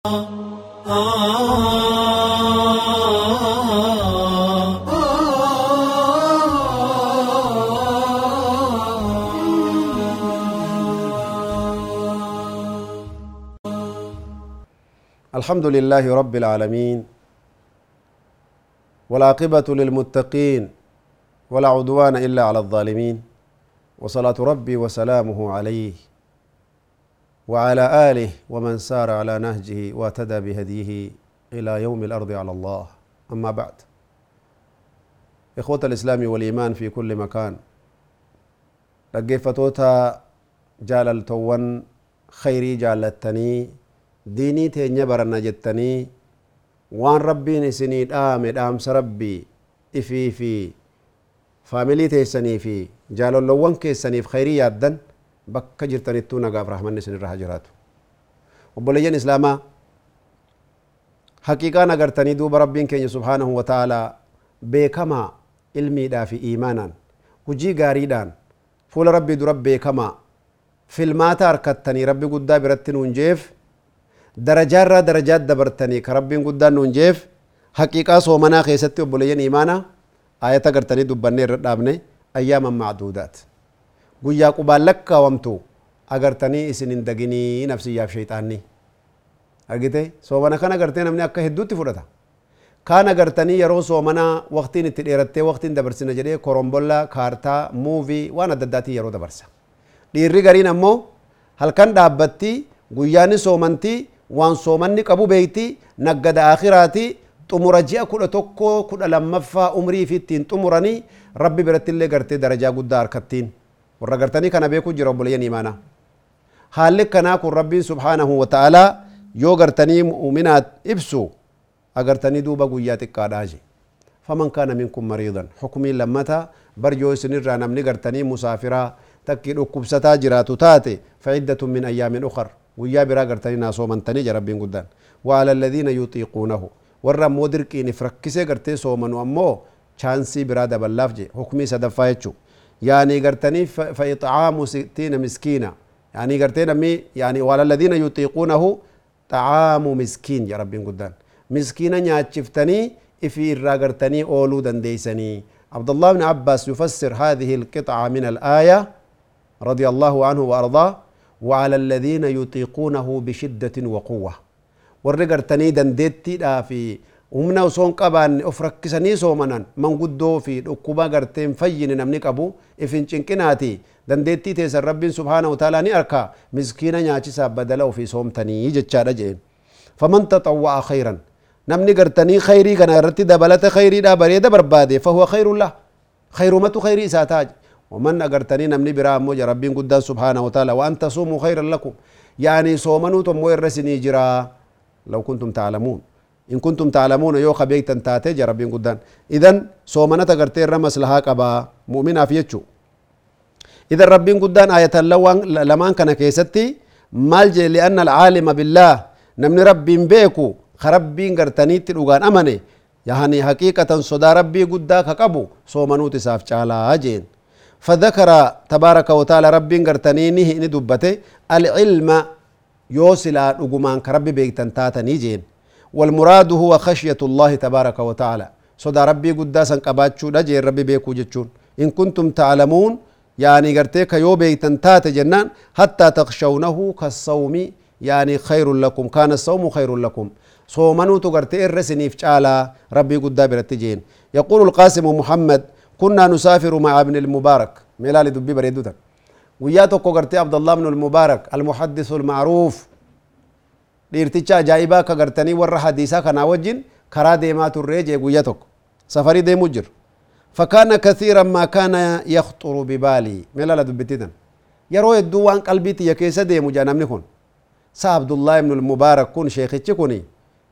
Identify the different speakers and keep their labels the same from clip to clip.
Speaker 1: الحمد لله رب العالمين والعاقبة للمتقين ولا عدوان إلا على الظالمين وصلاة ربي وسلامه عليه. وعلى آله ومن سار على نهجه واتدى بهديه إلى يوم الأرض على الله. أما بعد. إخوة الإسلام والإيمان في كل مكان لقيفة توتا جالل تون خيري جالتني ديني تي نجتني وان ربي نسني دام دام سربي إفي في فاميلي تي في جالل لون سني في خيري يدن bakka jirtanittuu nagaaf rahmanni isin irra haa jiraatu obboleeyyan islaamaa haqiiqaan agartanii duuba rabbiin keenya subhaanahu wa ta'aalaa beekamaa ilmiidhaa fi iimaanaan hujii gaariidhaan fuula rabbii dura beekamaa filmaata harkattanii rabbi guddaa biratti nuun jeef darajaarraa darajaat dabartanii ka rabbiin guddaan nuun jeef haqiiqaa soomanaa keessatti obboleeyyan iimaanaa ayata agartanii dubbannee irra dhaabne ayyaaman macduudaat guyyaa qubaan lakkaawamtu agartanii isin hin daginii nafsiyyaaf shayxaanni argite soomana kan agartee namni akka hedduutti fudhata kaan agartanii yeroo soomanaa waqtiin itti dheerattee waqtiin dabarsina jedhee korombolla kaartaa muuvii waan adda addaatiin yeroo dabarsa dhiirri gariin ammoo halkan dhaabbatti guyyaani soomantii waan soomanni qabu beeyti naggada akhiraati xumura ji'a kudha tokko kudha lammaffaa umrii fi ittiin xumuranii rabbi biratti illee gartee darajaa guddaa harkattiin warra gartanii kana beekuu jira obboleeyyan imaanaa haalli kanaa kun rabbiin subhaanahu wa ta'aalaa yoo gartanii mu'minaat ibsu agartanii duuba guyyaa xiqqaadhaa je faman kaana minkum mariidan xukumiin lammata bar yoo isinirraa namni gartanii musaafiraa takkii dhukkubsataa jiraatu taate faciddatu min ayyaamin ukar guyyaa biraa gartanii naa soomantanii je rabbiin guddaan وعلى الذين يطيقونه warra ammoo dirqiinif rakkisee gartee soomanu ammoo chaansii biraa daballaaf je hukmii sadaffaa يعني قرتني فإطعام ستين مسكينا. يعني قرتين مي يعني والذين يطيقونه طعام مسكين يا رب قدان. مسكينا يا تشفتني إفي الراجرتني أولو دنديسني. عبد الله بن عباس يفسر هذه القطعة من الآية رضي الله عنه وأرضاه. وعلى الذين يطيقونه بشدة وقوة. والرجر تني دنديتي في humna osoo hin qabaanne of rakkisanii soomanan manguddoo fi dhukkuba gartee hin fayyine namni qabu if hin cinqinaati dandeettii teessan rabbiin subhaanahu taalaa ni arka miskiina nyaachisaa badala ofii soomtanii jechaadha jeen faman taxawwa'a khayran namni gartanii khayrii kana irratti dabalata khayriidhaa bareeda barbaade fahuwa khayrullah khayrumatu khayrii isaa ta'a ومن أغرتني نمني برا موجة ربين قدان سبحانه وتعالى وأن تصوموا خيرا لكم يعني صومنوا تمو الرسني جرا لو كنتم تعلمون إن كنتم تعلمون يو خبيتا تاتي ربين قدان. إذن صومنا تغرتي الرمس لها قبا مؤمنا في يجو إذا ربين قدان آية اللوان لمان كان كيستي مالجي لأن العالم بالله نمني ربين بيكو خربين غرتني تلوغان أمني. يعني حقيقة صدا ربي قدا كقبو صومنو تساف چالا جين. فذكر تبارك وتعالى ربي غرتني نهي ندبته العلم يوصل رجمان كرب بيتن تاتني جين. والمراد هو خشية الله تبارك وتعالى. صدى ربي قداسا قباتشو دجي ربي بيكو جتشون. إن كنتم تعلمون يعني قرتيك يو بيتن تات جنان حتى تخشونه كالصوم يعني خير لكم. كان الصوم خير لكم. صومنو تقرتي الرسني فعلا ربي قدا برتجين يقول القاسم محمد كنا نسافر مع ابن المبارك. ملال دبي بريدوتا وياتو قرتي عبد الله بن المبارك المحدث المعروف dhiirticha ajaa'ibaa ka gartanii warra hadiisaa kanaa wajjin karaa deemaa turree jee guyya tokko. Safarii deemu jir فكان كثيرا ما كان يخطر ببالي ملا لا دبتيتن يرو يدو وان قلبي تي كيس ديمو جانمني كون سا عبد الله بن المبارك كون شيخ كوني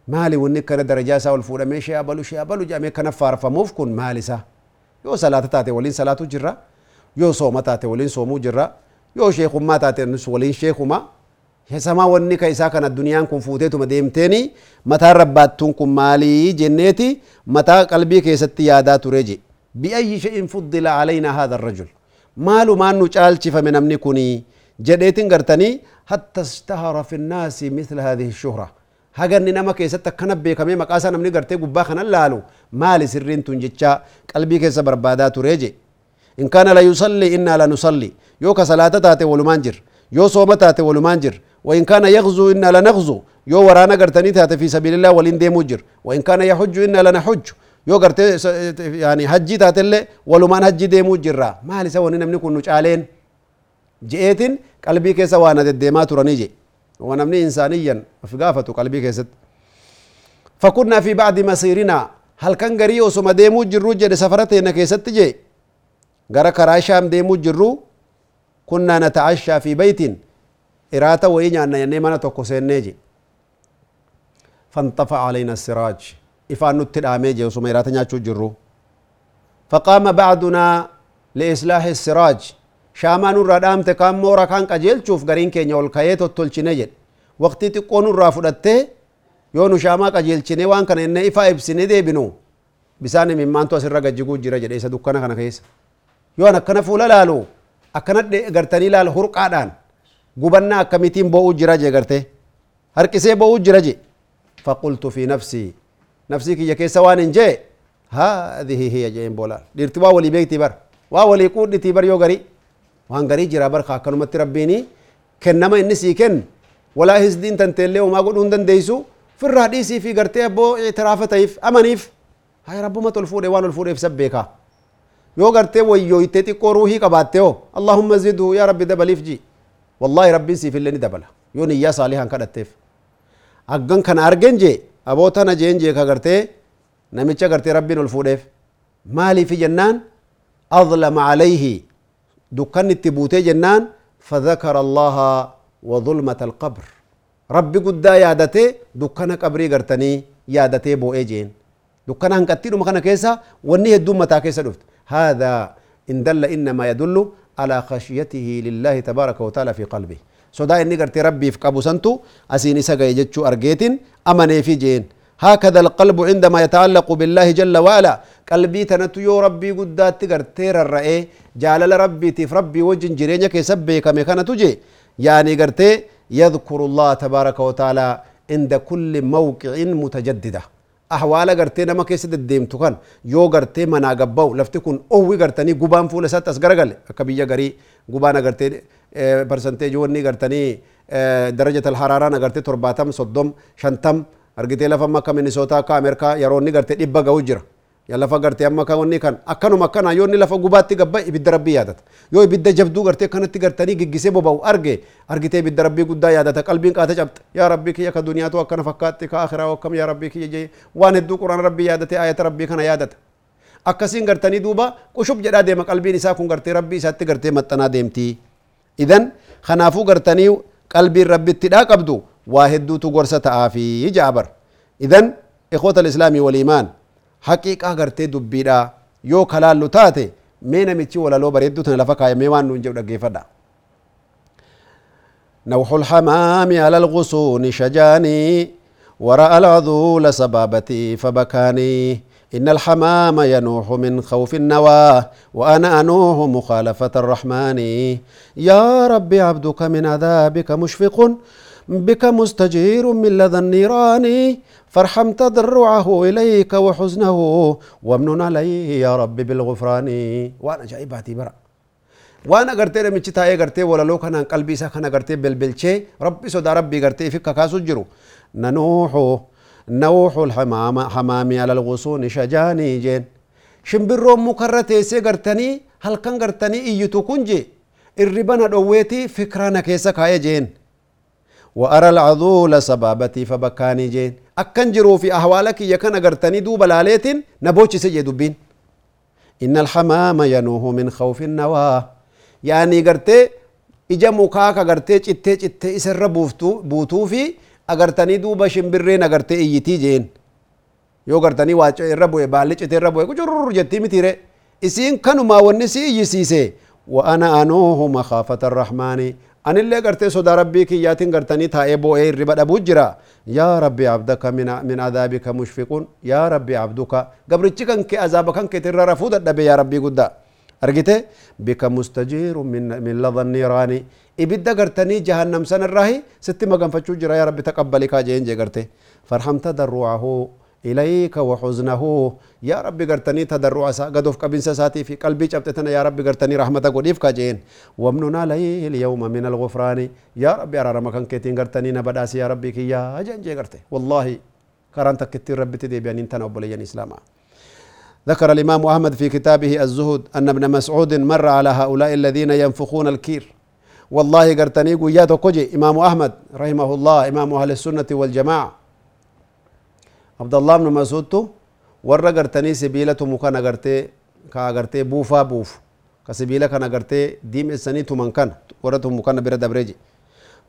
Speaker 1: مالي ونك كان درجة سا والفورة ميشي أبلو شي أبلو جامي كان فارف موف كون مالي سا يو صلاة تاتي ولين صلاة جرا يو صوم تاتي ولين صومو جرا يو شيخ ما تاتي هسما وني كيسا كان الدنيا كن فوته تما ديمتني متى رباتون كن مالي جنتي متى قلبي كيستي يادا تريجي بأي شيء فضل علينا هذا الرجل مالو ما نوچال چفا من امنكوني جديتن غرتني حتى اشتهر في الناس مثل هذه الشهرة هاگر ني نما كيسا تکنب بي كمي مقاسا نمني غرتي قبا خنا لالو مالي سرين تنججا قلبي كيسا بربادا تريجي إن كان لا يصلي إن لا نصلي يوكا صلاة تاتي ولو يو صومة تاتي ولو وإن كان يغزو إنا لنغزو. يو ورانا قرتني تات في سبيل الله ولين ديمو جر وإن كان يحج إنا لنحج. يو قرت يعني حجي تات اللي ولمان حجي ديمو جرا ما لسا وننا من كن نجعلين؟ جئتين قلبي كيسا وأنا ديما تراني جي ونمني إنسانيا في قافة قلبي كيست. فكنا في بعد مسيرنا. هل كان غريو سما ديمو جرو جد سفرتنا كيست جي؟ غرا كراشام ديمو جرو كنا نتعشى في بيت. إراتا وين يني منا توكو سينيجي فانطفى علينا السراج إفان نتد آميجي وسما إراتا نياتشو جرو فقام بعدنا لإصلاح السراج شاما نور رادامت كام مورا كان قجيل شوف غرين كينيا والكاية تطلچنه جد وقتی xiqqoo nurraa fudhattee yoo nu shaamaa qajeelchine waan kana inni ifa ibsine deebinu bisaan imimmaantu asirra gajjiguu jira jedhe isa dukkana kana keessa yoo an akkana fuula laalu akkana gartanii laal hurqaadhaan gubannaa akkamitiin bo'uu jira jee garte harqisee bo'uu jira je faqultu fi nafsii nafsii kiyya keessa waan hin jee haadhihi hiya jeen boolaan dhiirti waa walii beektii bar waa walii quudhitii bar yoo garii waan garii jira bar akkanumatti rabbiini kennama inni sii kennu walaa hisdiin tanteellee homaa godhuu hin dandeeysu firraa dhiisii fi gartee abboo itiraafa ta'if amaniif hay rabbuma ol fuudhe waan ol fuudheef isa beekaa yoo gartee wayyooytee xiqqoo ruuhii والله ربي سي في اللي ندبل يوني يا صالحا كدتف اغن كان ارجنجي ابو تنا جينجي كغرتي نمچا غرتي ربي نول مالي في جنان اظلم عليه دكان التبوتي جنان فذكر الله وظلمة القبر ربي قد يادته دكان قبري غرتني يادته بو ايجين دكان ان كتيرو مكان كيسا وني هدو متا كيسا دفت هذا ان دل انما يدل على خشيته لله تبارك وتعالى في قلبه. صدا إني قرتي ربي في قبو سنتو أسيني سقا يجتشو أرجيتين أمني في جين. هكذا القلب عندما يتعلق بالله جل وعلا قلبي تنتو يو ربي قدات تقرتير الرأي جالل ربي تيف ربي وجن جرينيك يسبي كمي كانت تجي. يعني قرتي يذكر الله تبارك وتعالى عند كل موقع أحوال قرتي نما كيس الديم تكن يو قرتي منا قبو لفتكن أوي قرتني قبان فول سات أسقر قال كبيجا قري قبانا قرتي برسنتيج وني قرتني درجة الحرارة نقرتي ترباتم صدم شنتم أرجتي لفما كمينيسوتا كأمريكا يروني قرتي إبا قوجرا ya lafa gartee amma kan wanni kan akkanuma akkana yoo inni lafa gubaatti gabba ibidda rabbii yaadata yoo ibidda jabduu gartee kanatti gartanii giggisee boba'u arge argitee ibidda rabbii guddaa yaadata qalbiin qaata cabxe yaa rabbii kiyya ka duniyaatu akkana fakkaatti ka akhiraa akkam yaa rabbii kiyya jee waan hedduu quraan rabbii yaadate ayata rabbii kana yaadata akkasiin gartanii duuba qushub jedhaa deema qalbiin isaa kun gartee rabbii isaatti gartee maxxanaa deemti idan kanaafuu gartanii qalbiin rabbitti dhaa qabdu waa hedduutu gorsa ta'aafi jaabar idan ikhwata alislaamii waliimaan haqiiqaa gartee dubbiidha. Yoo kalaallu taate mee namichi walaloo bareedduu tana lafa kaayamee waan nuun jedhu dhaggeeffadha. نوح الحمام على الغصون شجاني ورأى العذول سبابتي فبكاني إن الحمام ينوح من خوف النوى وأنا أنوح مخالفة الرحمن يا رب عبدك من عذابك مشفق بك مستجير من لدى النيران فارحم تضرعه إليك وحزنه وامنن عليه يا رب بالغفران. وأنا جايباتي برا. وأنا قرتي لمشي تاي قرتي ولا لو كان قلبي سا كان قرتي بلبلشي ربي سودا ربي قرتي فيك كاسو جرو ننوح نوح الحمام حمامي على الغصون شجاني جين. شمبرو مكرتي سي قرتني هل كان قرتني إيتو كنجي. الربنا دويتي فكرانا كيسا كاي جين. وأرى العذول سبابتي فبكاني جين. أكن جرو في أحوالك يكن أغرتني دوب لاليت نبوش سجي دبين إن الحمام ينوه من خوف النواه يعني غرتي إجا مكاك غرتي چتي چتي إسر بوتو في أغرتني دوب شمبرين أغرتي إيتي جين. yoo gartanii waa irra bu'e baalli cite irra bu'e qucurru jettii mitiire isiin kanumaa wanni si iyyisiise wa ana anuuhu أن اللي قرت سودا ربي كي ياتين قرتني تا إبو إير ربا أبو جرا يا ربي عبدك من من عذابك مشفقون يا ربي عبدك قبل تكن كي عذابك كن كي ترى رفودا دب يا ربي قدا أرجته بك مستجير من من لظ النيران إبدا قرتني جهنم سن الرهي ستي مقام فتشو جرا يا ربي تقبلك جين جي قرتي فرحمت دروعه إليك وحزنه. يا ربي قرتني تضرع قدوف قبن ساتي في قلبي جبتتنا. يا ربي قرتني رحمتك وديف كاجين ومننا لي اليوم من الغفران. يا ربي أرى رمكان كيتين قرتني نبداس. يا ربي كي يا أجن جي قرتي. والله كرانتك كتير ربي تدي بيان انتنا وبليان إسلاما. ذكر الإمام أحمد في كتابه الزهد أن ابن مسعود مر على هؤلاء الذين ينفخون الكير. والله قرتني قويات كوجي إمام أحمد رحمه الله. إمام أهل السنة والجماعة. عبد الله بن مسعود تو ور غرتني سبيله تو مكان غرتي كا غرتي بوفا بوف كسبيله كان غرتي ديم السني تو من كان ورته مكان بر دبرجي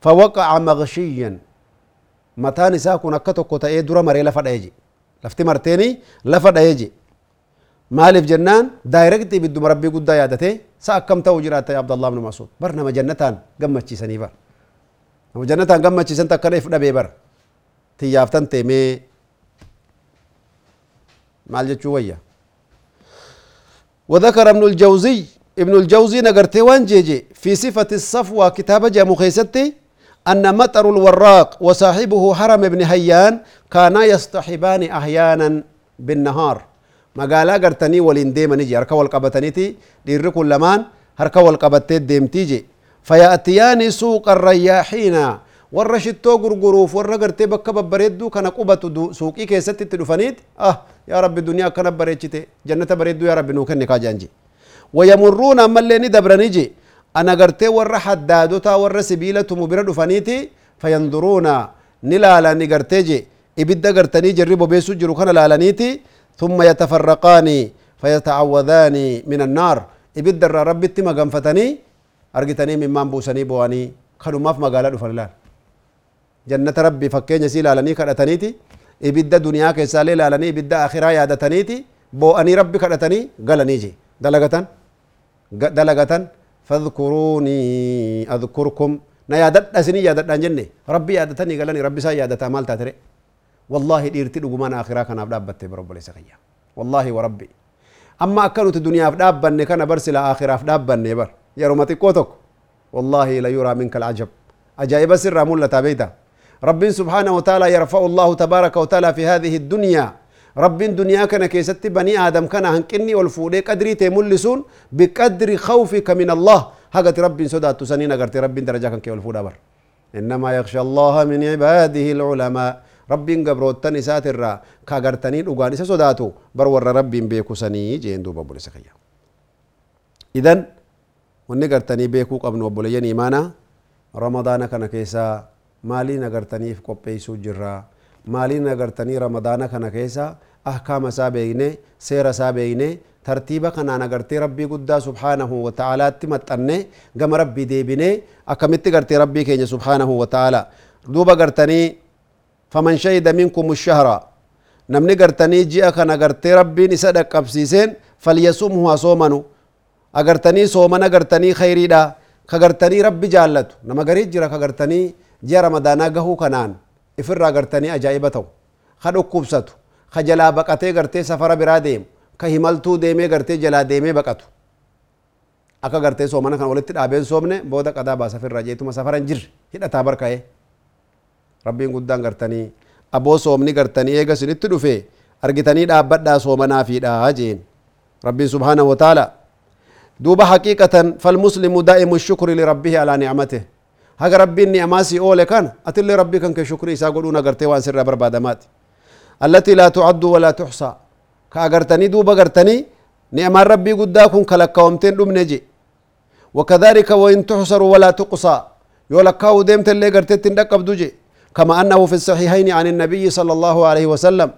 Speaker 1: فوقع مغشيا متاني ساكن كتو كتا اي دور مري لفدايجي لفتي مرتيني لفدايجي مالف جنان دايركت بيد ربي قد يادته ساكم تو جرات عبد الله بن مسعود برنما جنتان غمچي سنيفا وجنتان غمچي سنتا كنيف دبي بر تيافتن تيمي مال شوية. وذكر ابن الجوزي ابن الجوزي نقرتي وان جي جي في صفة الصفوة كتابة جا مخيستي أن مطر الوراق وصاحبه حرم ابن هيان كانا يستحبان أحيانا بالنهار. ما مقالا قرتني ولين ديما نجي هركا والقبتني تي دير لمان هركا والقبتت ديم تيجي. فيأتياني سوق الرياحين ورشتو قرقروف ورقرتي بكبب بريدو كان قبتو سوقي كيستي تلفانيت أه يا رب الدنيا كنا بريتشي جنة بريدو يا رب نوكن نكاجي أنجي ويمرون أما اللي ندبرني أنا قرتي ورحت دادو تا ورسبيلة مبرد فنيتي فينظرونا نلا على نقرتي إبدا قرتني جربو بيسو جرو كنا لا ثم يتفرقاني فيتعوذاني من النار. إبدا ربي تما قنفتني أرجتني من مامبوسني بواني كانوا ما في مجالات فرلا جنة ربي فكين يسيل على نيكا أتنيتي دنيا كيسالي لالني إبدا آخرة يادتنيتي بو أني ربي كرتني قال نيجي دلغة دلغة فاذكروني أذكركم. na yaadadhasini yaadadhaan jenne rabbi yaadatanii galani rabbi isaa yaadataa maal taatire والله ديرتي دغمان اخرا كان دابته برب ليس خيا والله وربي. أما اكنت الدنيا دابن كان برسل آخرة دابن بر. يا رمتي كوتك والله لا يرى منك العجب. عجائب سر مولة بيتا رب سبحانه وتعالى يرفع الله تبارك وتعالى في هذه الدنيا. رب دنيا كان كيستي بني آدم كان هنكني والفولي قدري تملسون بقدر خوفك من الله. هكذا رب سدات سنين قرتي رب درجة كان كي بر إنما يخشى الله من عباده العلماء. رب قبرو التنسات الرا كاقرتني الأغاني سداتو برور رب بيكو سني جين دوبا بولي إذن ونقرتني بيكو قبن وبولي يعني رمضان كان كيسا maaliin agartaniif qopheessuu jirraa maaliin agartanii ramadaana kana keessa ahkaama isaa beekne seera isaa beekne tartiiba kanaan agartee rabbii guddaa subhaanahu wa ta'aalaatti maxxanne gama rabbii deebine akkamitti gartee rabbii keenya subhaanahu wa ta'aala duuba gartanii فمن شهد منكم الشهر نمني قرتني جي أكن أغرتي ربي نسا دقبسيسين فليصومه صومنو أغرتني صومنا أغرتني خيري دا كغرتني ربي جالتو نما غريت جرا كغرتني جي رمضانا قهو كنان إفر أغرتني أجائبتو خدو كوبستو خجلا بقتي غرتي سفر برا ديم كهملتو ديمي غرتي جلا ديمي بقتو akka gartee soomana kan walitti dhaabeen soomne booda qadaa baasa firra jeetuma safaran jirre hidhataa barka'ee rabbiin guddaan gartanii aboo soomni gartanii eega sinitti dhufe argitanii dhaabbadhaa soomanaafiidha jeen rabbiin subhaanahu wa taala duuba haqiiqatan falmuslimu daa'imu shukri lirabbihi alaa nicmate هاگ ربي اني أو اولي كان اتلي ربي كان كشكري اسا قلونا قرتي وان سر ربر بادمات التي لا تعد ولا تحصى كا قرتني دوبا قرتني نعم ربي قداكم كلك ومتين لم نجي وكذلك وان تحصر ولا تقصى يولكا وديمت اللي قرتي تندك ابدوجي كما انه في الصحيحين عن النبي صلى الله عليه وسلم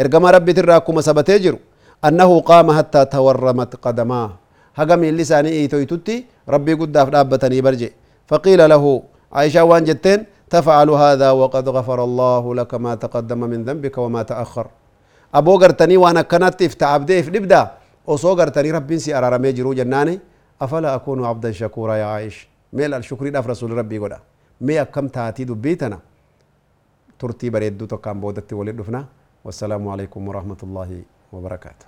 Speaker 1: ارقم ربي تراكم سبتجر انه قام حتى تورمت قدماه هاگ من لساني ايتو ربي قداف رابتني برجي فقيل له عائشة وان جتين تفعل هذا وقد غفر الله لك ما تقدم من ذنبك وما تأخر أبو قرتني وأنا كانت افتعبدي نبدا وصو قرتني ربي سي أرارمي جرو جناني أفلا أكون عبدا شكورا يا عائش ميل الشكر داف رسول ربي قدا مي أكم تاتي دبيتنا turtii bareedduu tokkaan boodatti waliin dhufna wassalaamu alaikum warahmatullaahi wabarakaatu